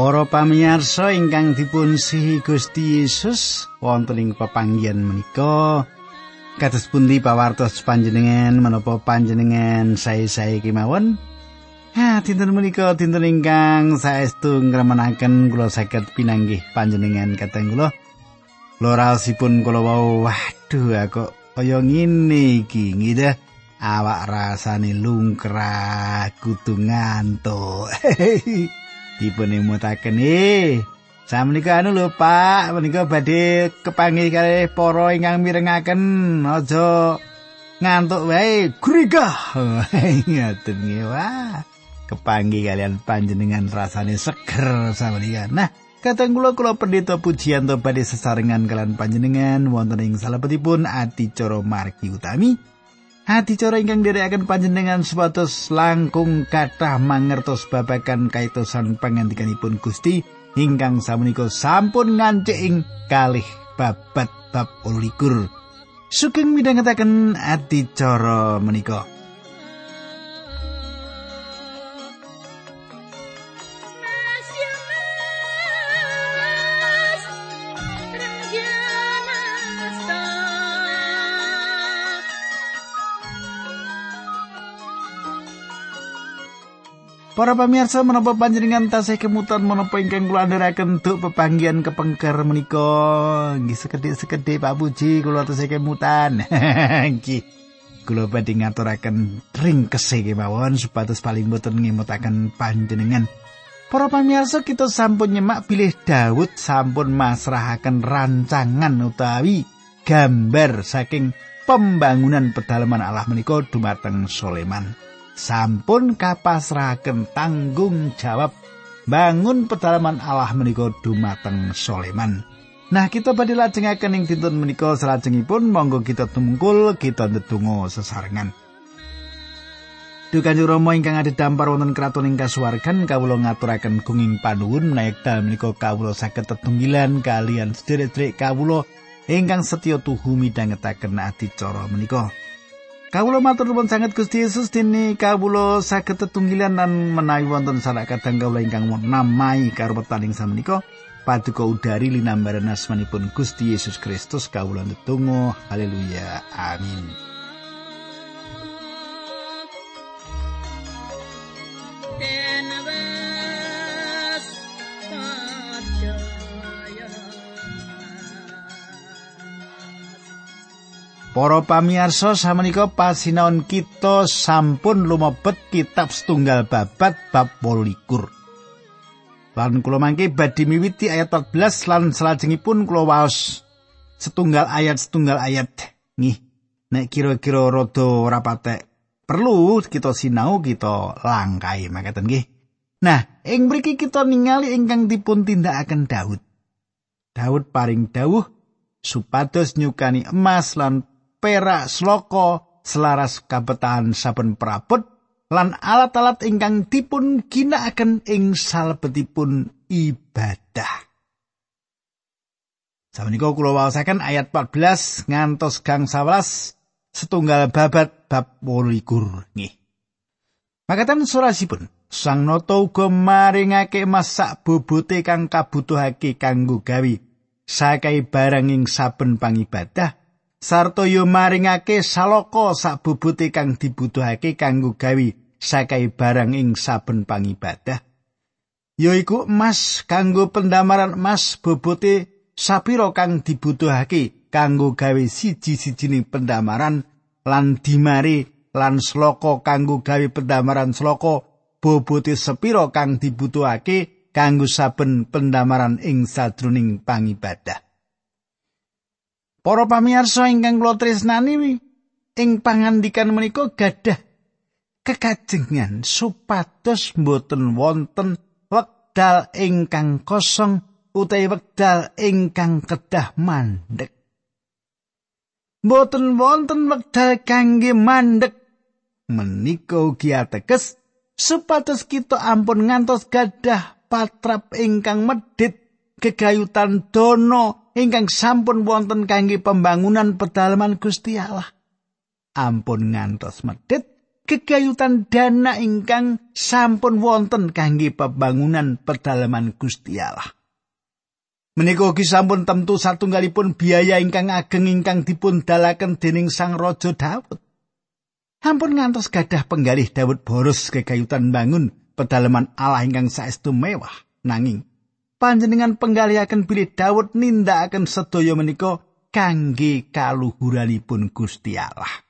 Para pamirsa ingkang dipun sihi Gusti Yesus wonten ing pepanggihan menika kados pundi pawartos panjenengan menapa panjenengan sae-sae kemawon? Ha dinten menika dinten ingkang saestu ngremenaken kula saged pinanggih panjenengan kateng kula. Lorasipun kula wau waduh aku kaya ngene iki? Ngira awak rasane lungkrah kudu ngantuk dipun emutaken eh Samenika anu lho Pak, menika badhe kepanggih kali para ingkang mirengaken aja ngantuk wae grigah. Ngaten wah. Kepanggih kalian panjenengan rasane seger samenika. Nah, kateng kula kula pendeta pujian to badhe sesarengan kalian panjenengan wonten ing salebetipun adicara margi utami. Adicara ingkang dherekaken panjenengan supados langkung kathah mangertos babagan kaitosan pangandikanipun Gusti ingkang samenika sampun ngancik ing kalih babat bab 21. Sugeng midhangetaken adicara menika. Para pamirsa menapa panjenengan tasih kemutan menapa ingkang kula andharaken duk pepanggihan kepengker menika? Nggih sekedhik-sekedhik Pak Puji kula tasih kemutan. Nggih. Kula badhe ngaturaken ring kese kemawon supados paling boten ngemutaken panjenengan. Para pamirsa kita sampun nyemak bilih Daud sampun masrahaken rancangan utawi gambar saking pembangunan pedalaman Allah menika dumateng Soleman. Sampun kapasrahaken tanggung jawab bangun pedalaman Allah menika dumateng Soleman. Nah, kita badhe lajengaken ing dinten menika salajengipun monggo kita tumungkul kita ndedonga sesarengan. Duh Kanjeng Rama ingkang ada dampar wonten kraton ing kasuwargan kawula ngaturaken gunging panuwun menawi dal menika kawula saged tetunggilan kalian sedherek kawula ingkang setya tuhu midhangetaken adicara menika. Kawula matur nuwun sanget Gusti Yesus dene kawula saged tetunggilan lan menawi wonten sanak kadang kawula ingkang namai karo petaling samenika. Paduka udari linambaran asmanipun Gusti Yesus Kristus kawula ndedonga. Haleluya. Amin Para pamirsa samenika pasinaon kita sampun lumebet kitab setunggal babat bab 28. Lan kula mangke badhe miwiti ayat 14 lan salajengipun kula waos setunggal ayat setunggal ayat. Nggih. Nek kira-kira rada ora patek perlu kita sinau kita langkai makaten nggih. Nah, ing mriki kita ningali ingkang dipun tindakaken Daud. Daud paring dawuh supados nyukani emas lan perak sloko selaras kabetahan saben prabot lan alat-alat ingkang dipun ginakaken ing salebetipun ibadah. Sabenika kula waosaken ayat 14 ngantos gang 11 setunggal babat bab 28 nggih. Makatan surasipun Sang Nata uga maringake masak bobote kang kabutuhake kanggo gawe sakai barang ing saben pangibadah sarta yo maringake saloko sak bubute kang dibutuhake kanggo gawe sakai barang ing saben pangibadah. Yaiku emas kanggo pendamaran emas bobote sapira kang dibutuhake kanggo gawe siji-sijining pendamaran lan dimari lan sloko kanggo gawe pendamaran sloko bobote sepira kang dibutuhake kanggo saben pendamaran ing sadroning pangibadah Para pamirsa ingkang kula tresnani ing pangandikan menika gadah kekajengan supados mboten wonten wekdal ingkang kosong utawi wekdal ingkang kedah mandek. Mboten wonten wekdal kangge mandek menika ugi ateges supados kita ampun ngantos gadah patrap ingkang medit gegayutan dono ingkang sampun wonten kangge pembangunan pedalaman Gusti Allah. Ampun ngantos medit kegayutan dana ingkang sampun wonten kangge pembangunan pedalaman Gusti Allah. Menika ugi sampun tentu satunggalipun biaya ingkang ageng ingkang dipun dalaken dening Sang Raja Daud. Hampun ngantos gadah penggalih Daud boros kegayutan bangun pedalaman Allah ingkang saestu mewah nanging panjenengan penggalihaken bilih Daud nindakaken sedaya menika kangge kaluhuranipun Gusti Allah.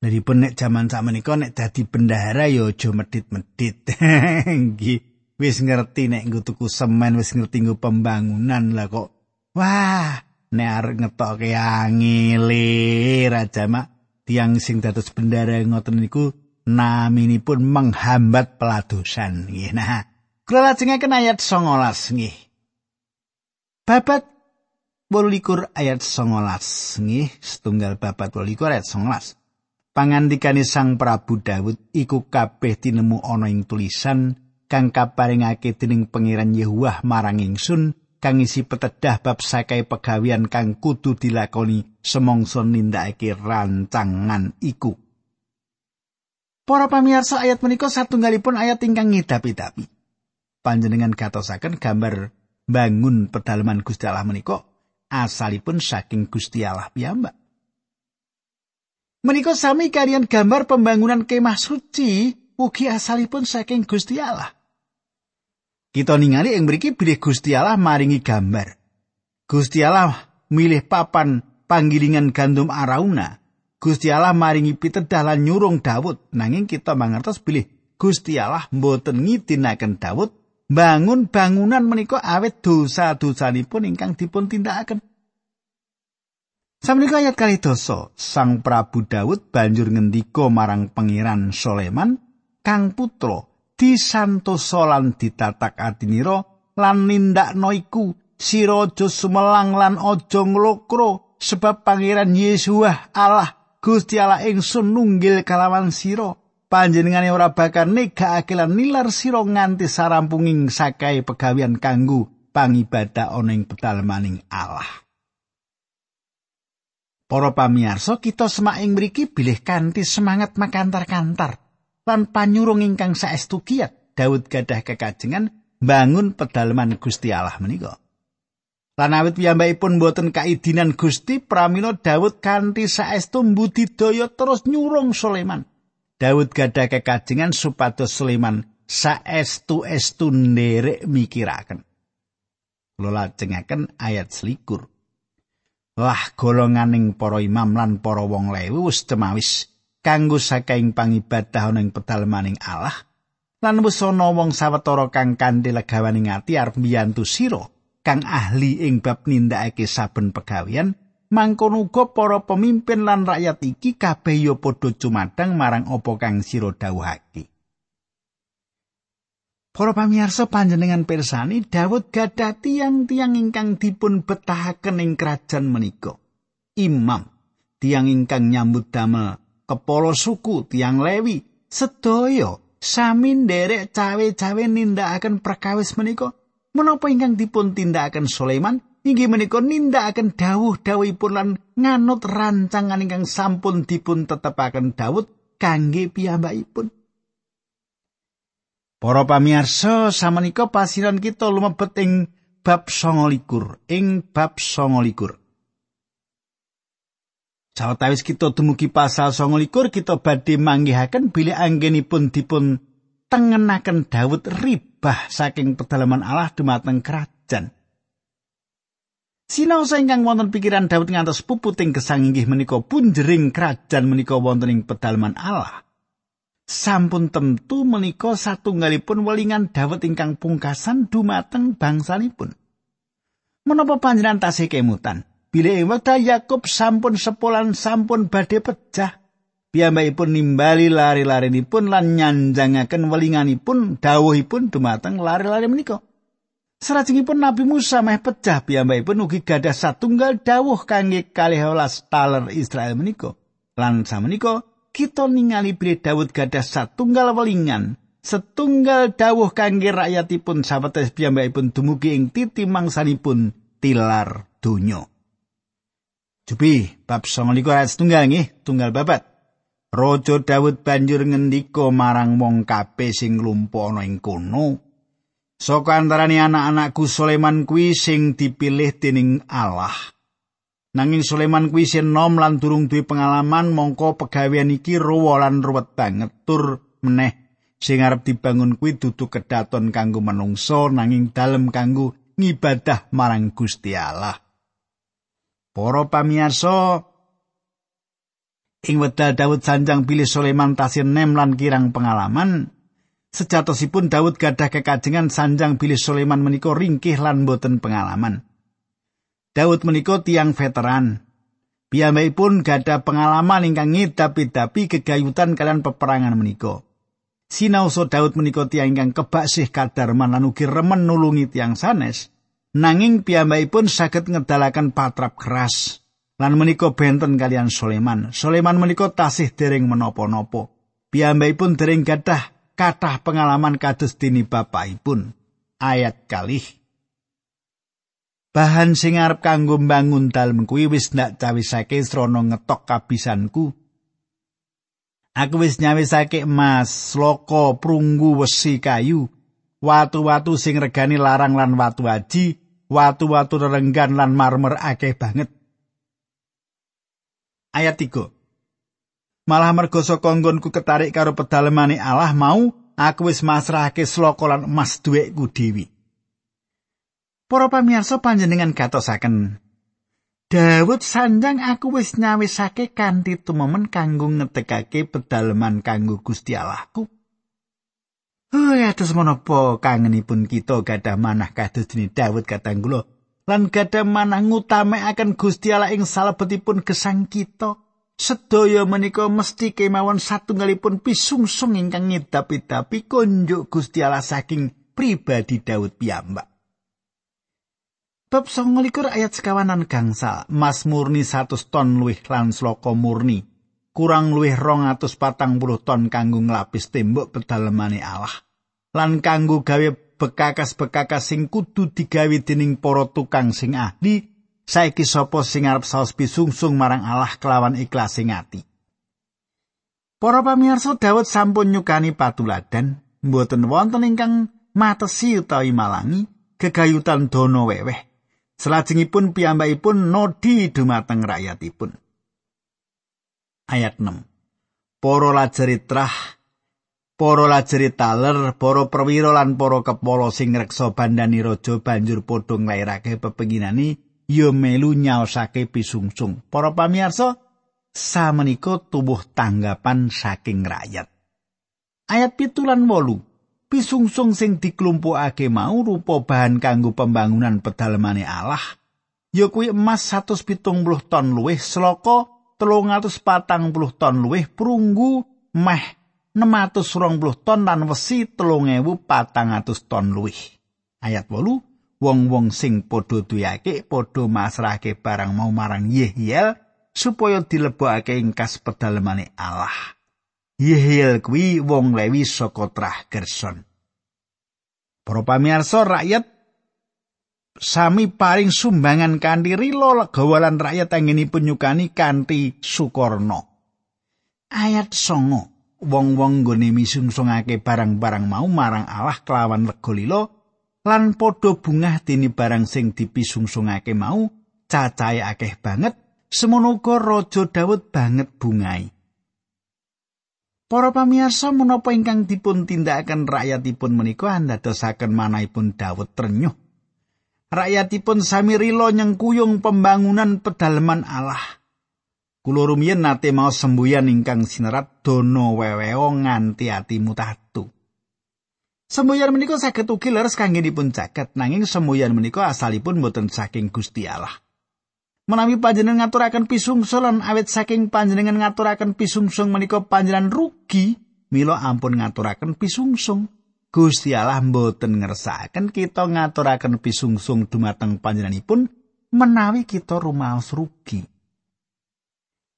Naripun nek jaman sakmenika nek dadi bendahara ya aja medit-medit. Nggih, wis ngerti nek nggo tuku semen, wis ngerti nggo pembangunan lah kok. Wah, nek arep ngetoke angile raja mak tiang sing dados bendahara ngoten niku naminipun menghambat peladosan nggih. Nah, kula lajengaken ayat 19 nggih. Babat 28 ayat 19 nggih, setunggal babat 28 ayat 19. pangandikane Sang Prabu Daud iku kabeh tinemu ana ing tulisan kang kaparingake dening Pangeran Yehuwah marang ingsun kang isi petedah bab sakai pegawian kang kudu dilakoni semongso nindakake rancangan iku. Para pamirsa ayat menika satunggalipun ayat ingkang ngidapi-dapi. Panjenengan gatosaken gambar bangun pedalaman Gusti Allah menika asalipun saking Gusti Allah piyambak. Menika sami kalian gambar pembangunan kemah suci ugi asalipun saking Gusti Allah. Kita ningali ing mriki bilih Gusti Allah maringi gambar. Gusti Allah milih papan panggilingan gandum arauna. Gusti Allah maringi pitedah lan nyurung Daud nanging kita mangertos bilih Gusti Allah mboten ngidinaken Daud bangun bangunan menika awet dosa-dosanipun ingkang dipun tindakaken. Samangika ayat kali dosa, Sang Prabu Daud banjur ngendika marang Pangeran Soleman, Kang putra, disantosa lan ditatak atinira lan nindakno iku sira aja sumelang lan aja nglokro sebab Pangeran Yesuah Allah Gusti Allah ingsun nunggil kalawan sira panjenengane ora bakal negakake lan nilar sira nganti sarampunging sakai pegawian kanggo pangibadah ana ing pedalemaning Allah. Para pamirsa, kita semaing mriki bilih kanthi semangat makantar-kantar lan panyurung ingkang saestu kiat Daud gadah kekajengan bangun pedalaman Gusti Allah menika. Lan awit piyambakipun boten kaidinan Gusti pramila Daud kanthi saestu mbudidaya terus nyurung Sulaiman. Daud gadah kekajengan supados Sulaiman saestu estu nderek mikiraken. Lola cengaken ayat selikur. lah golonganing para imam lan para wong lewi wis temawis kanggo saking pangibadah ana ing pedalemaning Allah lan wis ana wong sawetara kang kanthi legawaning ati arep mbiyantu sira kang ahli ing bab nindakake saben pegawean mangkono uga para pemimpin lan rakyat iki kabeh ya padha cumadang marang apa kang sira dawuhake Para pamirsa panjenengan persani Daud gadah tiang-tiang ingkang dipun betahaken ing kerajaan menika. Imam, tiang ingkang nyambut damel kepala suku tiang Lewi, sedaya sami nderek cawe-cawe nindakaken perkawis menika. Menapa ingkang dipun tindakaken Sulaiman inggih menika nindakaken dawuh-dawuhipun lan nganut rancangan ingkang sampun dipun tetepaken Daud kangge piyambakipun. Para pamirsa, samenika pasiran kita lumebet ing bab 29, ing bab 29. Sawetawis kita dumugi pasal 29, kita badhe manggihaken bilih anggenipun dipun tengenaken Daud ribah saking pedalaman Allah dumateng kerajaan. Sinau ingkang wonten pikiran Daud ngantos puputing gesang inggih menika punjering kerajaan menika wonten ing pedalaman Allah. sampun tentu menika satunggalipun welingan dawet ingkang pungkasan dumateng bangsanipun. Menapa panjenengan tasih kemutan? Bilih wekdal Yakub sampun sepolan sampun badhe pecah. Piyambakipun nimbali lari-larinipun lan nyanjangaken welinganipun dawuhipun dumateng lari-lari menika. Salajengipun Nabi Musa meh pecah piyambakipun ugi gadah satunggal dawuh kangge kalih taler Israel menika. Lan samenika kita ningali bilih Daud gadah satunggal welingan setunggal dawuh kangge rakyatipun sawetawis piyambakipun dumugi ing titi mangsanipun tilar donya. Jupi bab 29 ayat setunggal nggih, tunggal babat. Raja Daud banjur ngendika marang wong kabeh sing lumpuh ana ing kono. Saka antarane anak-anakku Sulaiman kuwi sing dipilih dening Allah. Nanging Sulaiman kuwi sing nom lan durung duwe pengalaman mongko pegawean iki ruwa lan ruwet banget tur meneh sing arep dibangun kuwi dudu kedaton kanggo manungsa nanging dalem kanggo ngibadah marang Gusti Allah. Para pamirsa, Ing wedal Daud sanjang pilih Sulaiman tasir nem lan kirang pengalaman, sejatosipun Daud gadah kekajengan sanjang pilih Sulaiman menika ringkih lan boten pengalaman. Daud menika tiang veteran. pun gadah pengalaman ingkang ngidapi-dapi kegayutan kalian peperangan menika. Sinauso Daud menika tiang ingkang kebaksih kadarman lan ugi remen nulungi tiang sanes, nanging pun saged ngedalakan patrap keras lan menika benten kalian Sulaiman. Sulaiman menika tasih dereng menapa-napa. Piyambakipun dereng gadah kathah pengalaman kados dini bapakipun. Ayat kalih. Bahan sing arep kanggo mbangun dalem kuwi wis ndak cawisake srana ngetok kabisanku. Aku wis nyawisake emas, loko, prunggu, wesi kayu, watu-watu sing regani larang lan watu aji, watu-watu renggan lan marmer akeh banget. ayat 3. Malah mergo saka nggonku ketarik karo pedalemane Allah mau aku wis masrahake sloka lan emas duwekku dewi. Para pamirsa panjenengan gatosaken Dawud sanjang aku wis nyawisake kanthi tumemen kanggo ngetekake pedaleman kanggo Gusti Allahku. Oh ya terus menapa kangenipun kita gadah manah kados dene Dawud katanggula lan gadah manah ngutamekaken Gusti Allah ing salebetipun gesang kita. Sedaya menika mesti kemawon satunggalipun pisungsung ingkang ngedapi-dapi konjuk Gusti Allah saking pribadi Daud piyambak. Bab 29 ayat sekawanan gangsal, Mas murni 100 ton luwih lan sloka murni, kurang luwih 240 ton kanggo nglapis tembok pedalemane Allah. Lan kanggo gawe bekakas-bekakas sing kudu digawe dening para tukang sing ahli saiki sapa sing arep saos pisungsung marang Allah kelawan ikhlas sing ati Para pamirsa Daud sampun nyukani patuladan mboten wonten ingkang matesi utawi malangi kegayutan dono weweh Selajengipun piyambakipun nodi dumateng rakyatipun. Ayat 6. Para lajari trah Para lajeri taler, para perwira lan para kepala sing ngreksa bandani raja banjur padha nglairake pepenginane ya melu nyaosake pisungsung. Para pamirsa, samenika tubuh tanggapan saking rakyat. Ayat pitu lan wolu. Pisungsung sing diklumpukake mau rupa bahan kanggo pembangunan pedalemane Allah. Ya kuwi emas 170 ton luwih, seloko 340 ton luwih, perunggu meh 620 ton lan wesi 3400 ton luwih. Ayat 8 wong-wong sing padha duyake padha masrahke barang mau marang Yehiel supaya dilebokake ing kas pedalemane Allah. Yehiel kuwi wong Lewi saka Trah Gerson. Para pamirsa rakyat sami paring sumbangan kanthi rilo legawalan rakyat anginipun nyukani kanthi sukorno. Ayat songo. wong-wong nggone misungsungake barang-barang mau marang Allah kelawan lega lilo lan padha bungah dene barang sing dipisungsungake mau cacahe akeh banget semono uga raja Daud banget bungai Para pamirsa menapa ingkang dipun tindakaken rakyatipun menika andadosaken manahipun Daud trenyuh? Rakyatipun sami rila nyengkuyung pembangunan pedalaman Allah. Kulo rumiyin nate mau sembuyan ingkang sinerat dono weweo nganti atimu tatu. Sembuyan menika saged ugi leres kangge dipun caket nanging sembuyan menika asalipun boten saking Gusti Allah. Menawi panjenengan ngaturaken pisungsung lan awet saking panjenengan ngaturaken pisungsung menika panjenengan rugi, mila ampun ngaturaken pisungsung. Gusti Allah mboten ngersakaken kita ngaturaken pisungsung dumateng panjenenganipun menawi kita rumaos rugi.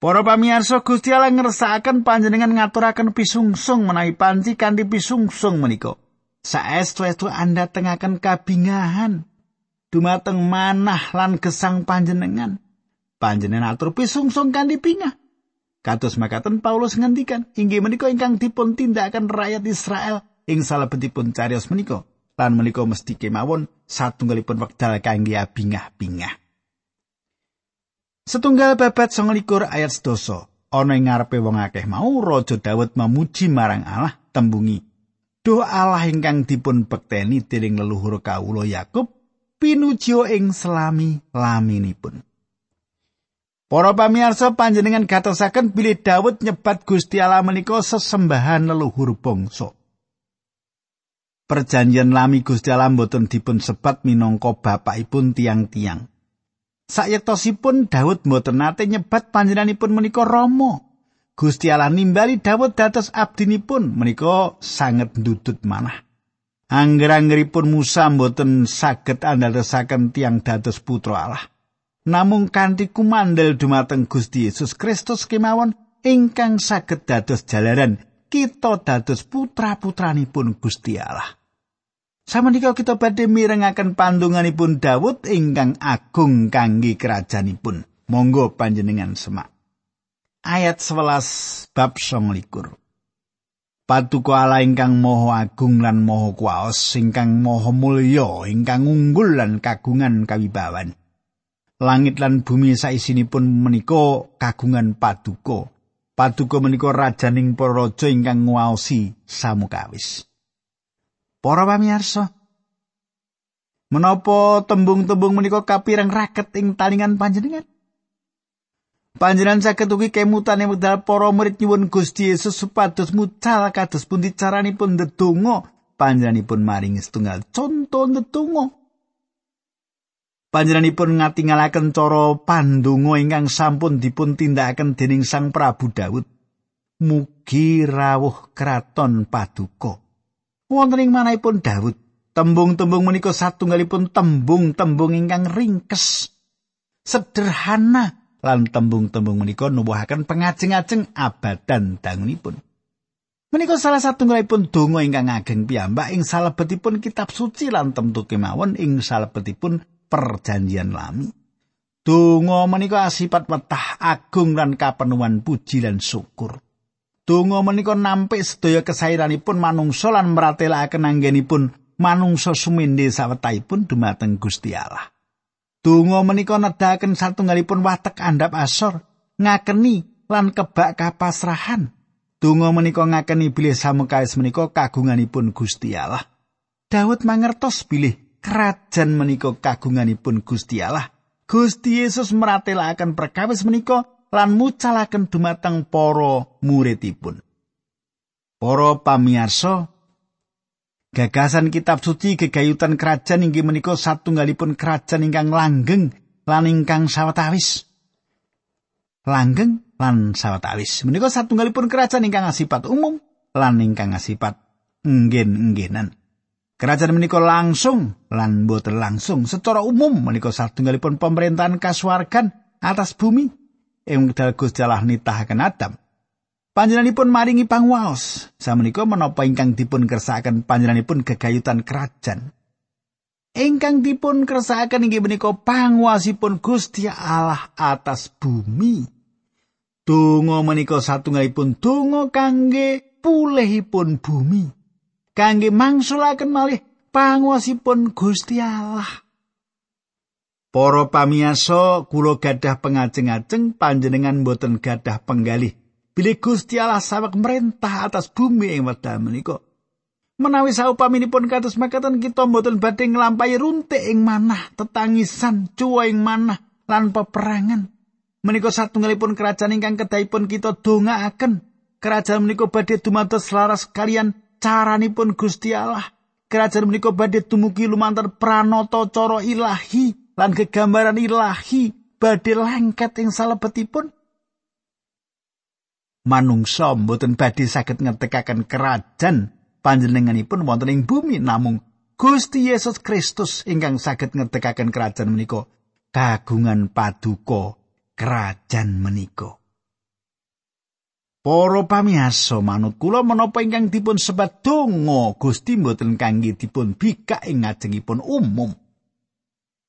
Para pamirsa Gusti Allah ngersakaken panjenengan ngaturaken pisungsung menawi panci kanthi pisungsung menika. Saestu-estu Anda tengaken kabingahan dumateng manah lan gesang panjenengan. Panjenengan atur pisungsung kanthi pingah. Kados makaten Paulus ngendikan, inggih menika ingkang dipun tindakaken rakyat Israel ing salebetipun cariyos menika. Lan menika mesti kemawon satunggalipun wekdal kangge bingah-bingah. Setunggal babat 29 ayat 12. Ana ing ngarepe wong akeh mau Raja Daud memuji marang Allah tembungi. Duh Allah ingkang dipun bekteni dening leluhur kawula Yakub pinuji ing selami laminipun. Para pamirsa panjenengan gatosaken bilih Daud nyebat Gusti Allah menika sesembahan leluhur bangsa. Perjanjian lami Gusti Allah boten dipun sebat minangka bapakipun tiang-tiang. Sayektosipun Daud boten nate nyebat panjenenganipun menika Rama. Gusti Allah nimbali Daud dados abdinipun menika sanget ndudut manah. Angger-anggeripun Musa boten saged andhalesaken tiang dados putra Allah. namung kanthi kumandel dumateng Gusti Yesus Kristus kemawon ingkang saged dados jalaran kita dados putra-putranipun Gusti Allah. Samenika kita badhe mirengaken pandunganipun Daud ingkang agung kangge kerajaanipun. Monggo panjenengan semak. Ayat 11 bab 29. Patuko ala ingkang moho agung lan moho kuwaos ingkang moho mulya ingkang unggul lan kagungan kawibawan. langit lan bumi saisinipun menika kagungan paduka. Paduka menika rajaning para raja ingkang nguwaosi samukawis. Para pamirsa, menapa tembung-tembung menika kapireng raket ing talingan panjenengan? Panjenengan saged ugi kemutan ing wekdal para murid nyuwun Gusti Yesus supados mucal kados pundi caranipun ndedonga panjenenganipun maringi setunggal conto ndedonga. Panjenenganipun ngatingalaken cara pandonga ingkang sampun dipun tindakaken dening Sang Prabu Daud. Mugi rawuh kraton paduka. Wonten ing manahipun Daud, tembung-tembung menika satunggalipun tembung-tembung ingkang ringkes, sederhana lan tembung-tembung menika nuwuhaken pengajeng-ajeng abadan dangunipun. Menika salah satunggalipun donga ingkang ageng piyambak ing salebetipun kitab suci lan temtu kemawon ing salebetipun perjanjian lami. Donga menika asipat wetah agung lan kapenuhan puji lan syukur. Donga menika nampik sedaya kesairanipun manungsa lan mratelakaken anggenipun manungsa sumindhe sawetahipun dumateng Gusti Allah. Donga menika nedahaken satunggalipun watek andhap asor, ngakeni lan kebak kapasrahan. Donga menika ngakeni bilih samukais menika kagunganipun Gusti Allah. Daud mangertos bilih krajan menika kagunganipun Gusti Allah. Gusti Yesus meratelaken perkawis menika lan mucalaken dumateng para muridipun. Para pamirsa, gagasan kitab suci gegayutan kerajaan inggih menika satunggalipun kerajaan ingkang langgeng lan ingkang sawetawis. Langgeng lan sawetawis. Menika satunggalipun kerajaan ingkang asipat umum lan ingkang asipat enggen-enggenan. Kerajaan menika langsung lan boten langsung secara umum menika satunggalipun pemerintahan kasuwargan atas bumi ing wekdal Gusti Allah nitahaken Adam. Panjenenganipun maringi pangwaos samenika menapa ingkang dipun kersakaken panjenenganipun gegayutan kerajaan. Ingkang dipun kersakaken inggih menika pangwasipun Gusti Allah atas bumi. Donga menika satunggalipun donga kangge pulihipun bumi. kangge mangsulaken malih panguwasipun Gusti Allah. Para pamiyasa, kula gadah pengajeng-ajeng panjenengan boten gadah penggalih. Bilih Gusti Allah sawek merintah atas bumi ing wekdal menika. Menawi saupaminipun kados makaten kita boten badhe nglampahi runtik ing manah, tetangisan, cuwa ing manah lan peperangan. Menika satunggalipun kerajaan ingkang kedahipun kita dongaaken. Kerajaan menika badhe dumados selaras kalian caranipun Gusti Allah. Kerajaan menika badhe tumugi lumantar pranata cara ilahi lan kegambaran ilahi badhe lengket ing salebetipun. Manungsa mboten badhe saged ngetekaken kerajaan panjenenganipun wonten ing bumi namung Gusti Yesus Kristus ingkang saged ngetekaken kerajaan menika kagungan paduka kerajaan menika. Para pamiyasa manut kula menapa ingkang dipun sebat donga Gusti mboten kangge dipun bikak ing ngajengipun umum.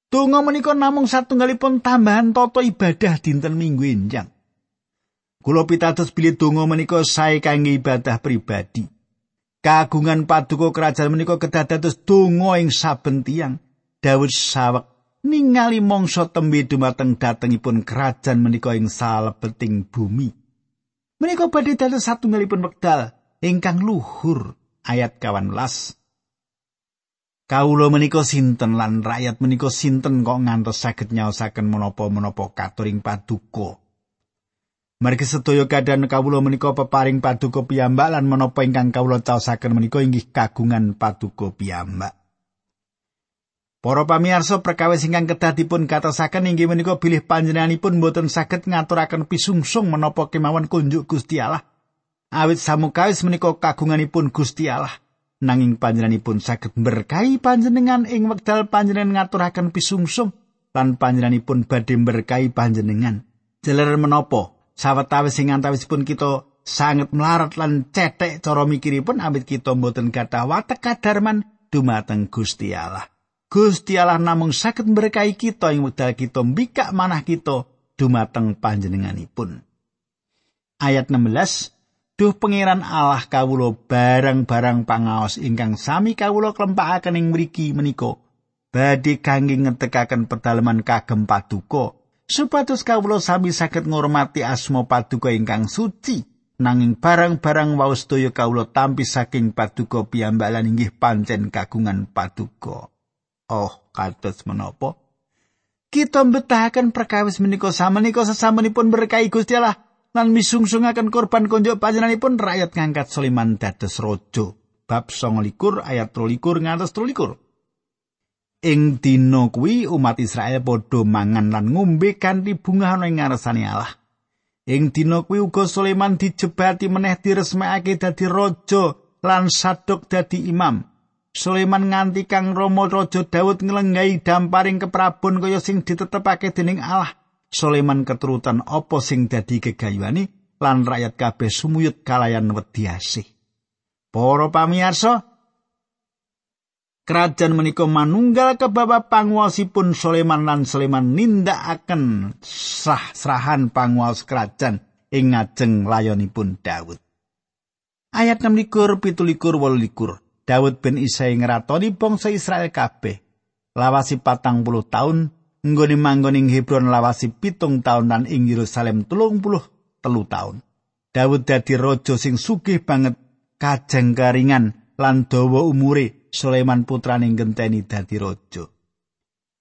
Donga menika namung satunggalipun tambahan tata ibadah dinten Minggu enjang. Kula pitados bilih donga menika sae kangge ibadah pribadi. Kagungan paduka kerajaan menika kedadados donga ing saben tiyang. Daud sawek ningali mangsa tembe dumateng datengipun kerajaan menika ing salebeting bumi. Menika badhe dados satunggalipun wekdal ingkang luhur ayat 18. Kawula menika sinten lan rakyat menika sinten kok ngantos saged nyaosaken menapa-menapa katuring paduka. Margi sedaya kadhan kawula menika peparing paduka piyambak lan menapa ingkang kawula caosaken menika inggih kagungan paduka piyambak. Para pamirsa perkawis ingkang kedah dipun katosaken inggih menika bilih panjenenganipun boten saged ngaturaken pisungsung menapa kemawon kunjuk Gusti Allah. Awit samukawis menika kagunganipun Gusti Allah. Nanging panjenenganipun saged berkahi panjenengan ing wekdal panjenengan ngaturaken pisungsung lan panjenenganipun badhe berkahi panjenengan. Jeler menapa sawetawis sing antawisipun kita sanget melarat lan cetek cara mikiripun amit kita mboten gadah watek kadarman dumateng Gusti Allah. Gusti Allah namung saged berkahi kita ing wekdal kita mbikak manah kita dumateng panjenenganipun. Ayat 16 Duh pangeran Allah kawulo barang-barang pangaos ingkang sami kawulo klempakaken ing mriki menika badhe kangge ngetekaken pedalaman kagem paduka supados kawula sami saged ngurmati asma paduka ingkang suci nanging barang-barang waos daya kawula tampi saking paduka piyambalan inggih pancen kagungan paduka. Oh kados menapa? Kita mbetahaken perkawis menika samenika sesamunipun berkahi Gusti Allah lan misungsungaken korban konjuk panjenenganipun rakyat ngangkat Sulaiman dados raja. Bab 29 ayat 23 ngantos 23 Ing dina kuwi umat Israel padha mangan lan ngombe kanthi bungah ana ing ngarsane Allah. Ing dina kuwi uga Sulaiman dijebati meneh diresmekake dadi raja lan Sadok dadi imam. Sulaiman nganti kang Rama Raja Daud nglenggahi damparing keprabon kaya sing ditetepake dening Allah. Sulaiman keturutan apa sing dadi gegayuhane lan rakyat kabeh sumuyut kalayan wedi asih. Para pamirsa, Kerajaan menika manunggal kebaba panguwasipun Sulaiman lan Sulaiman nindakaken srah-srahan panguwas kerajaan ing ngajeng layonipun Daud. Ayat 6 likur, pitu likur, likur. Daud ben Isai ngeratoni bangsa Israel kabeh. Lawasi patang puluh tahun, nggoni manggon ing Hebron lawasi pitung tahun dan ing Yerusalem telung puluh telu tahun. Daud dadi raja sing sugih banget kajeng karingan lan dawa umure Sulaiman putraning genteni dadi raja.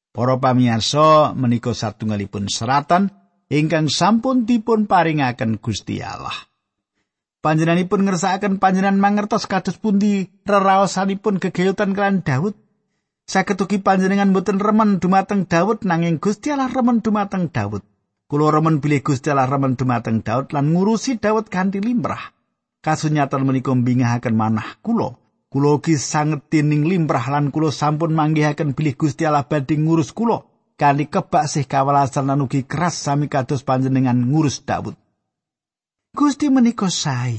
Para pamirsa menika satunggalipun seratan ingkang sampun dipun paringaken Gusti Allah. Panjenenganipun ngersakaken panjenengan mangertos kados pundi reraosanipun gegayutan kelan Daud. Saged ugi panjenengan boten remen dumateng Daud nanging Gusti Allah remen dumateng Daud. Kulo remen bilih Gusti Allah remen dumateng Daud lan ngurusi Daud kanthi limrah. Kasunyatan menika mbingahaken manah kulo Kulo ugi sanget tining limrah lan kulo sampun manggihaken bilih Gusti Allah badhe ngurus kulo. Kali kebak sih kawalasan lan ugi keras sami kados panjenengan ngurus Daud. Gusti menika sae.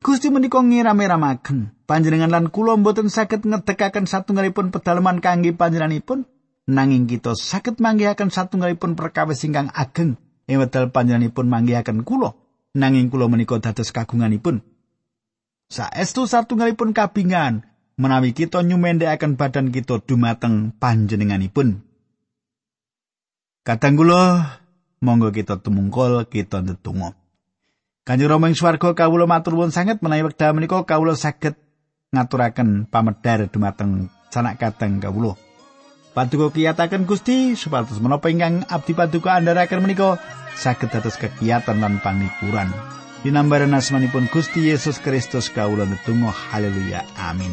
Gusti menika ngiram-iramaken panjenengan lan kula mboten saged ngedekaken satunggalipun pedalaman kangge panjenenganipun nanging kita saged manggihaken satunggalipun perkawis ingkang ageng ing wedal panjenenganipun manggihaken kula nanging kula menika dados kagunganipun saestu satunggalipun kabingan menawi kita nyumendhekaken badan kita dumateng panjenenganipun. Kadang kula monggo kita tumungkul kita ndedonga. Kanjeng Rama ing swarga kawula matur nuwun sanget menawi wekdal menika kawula saged ngaturaken pamedhar dumateng sanak kadang kawula. Paduka kiyataken Gusti supados menapa ingkang abdi paduka andharaken menika saged dados kegiatan lan panikuran. Dinambaran asmanipun Gusti Yesus Kristus kawula netunggal haleluya. Amin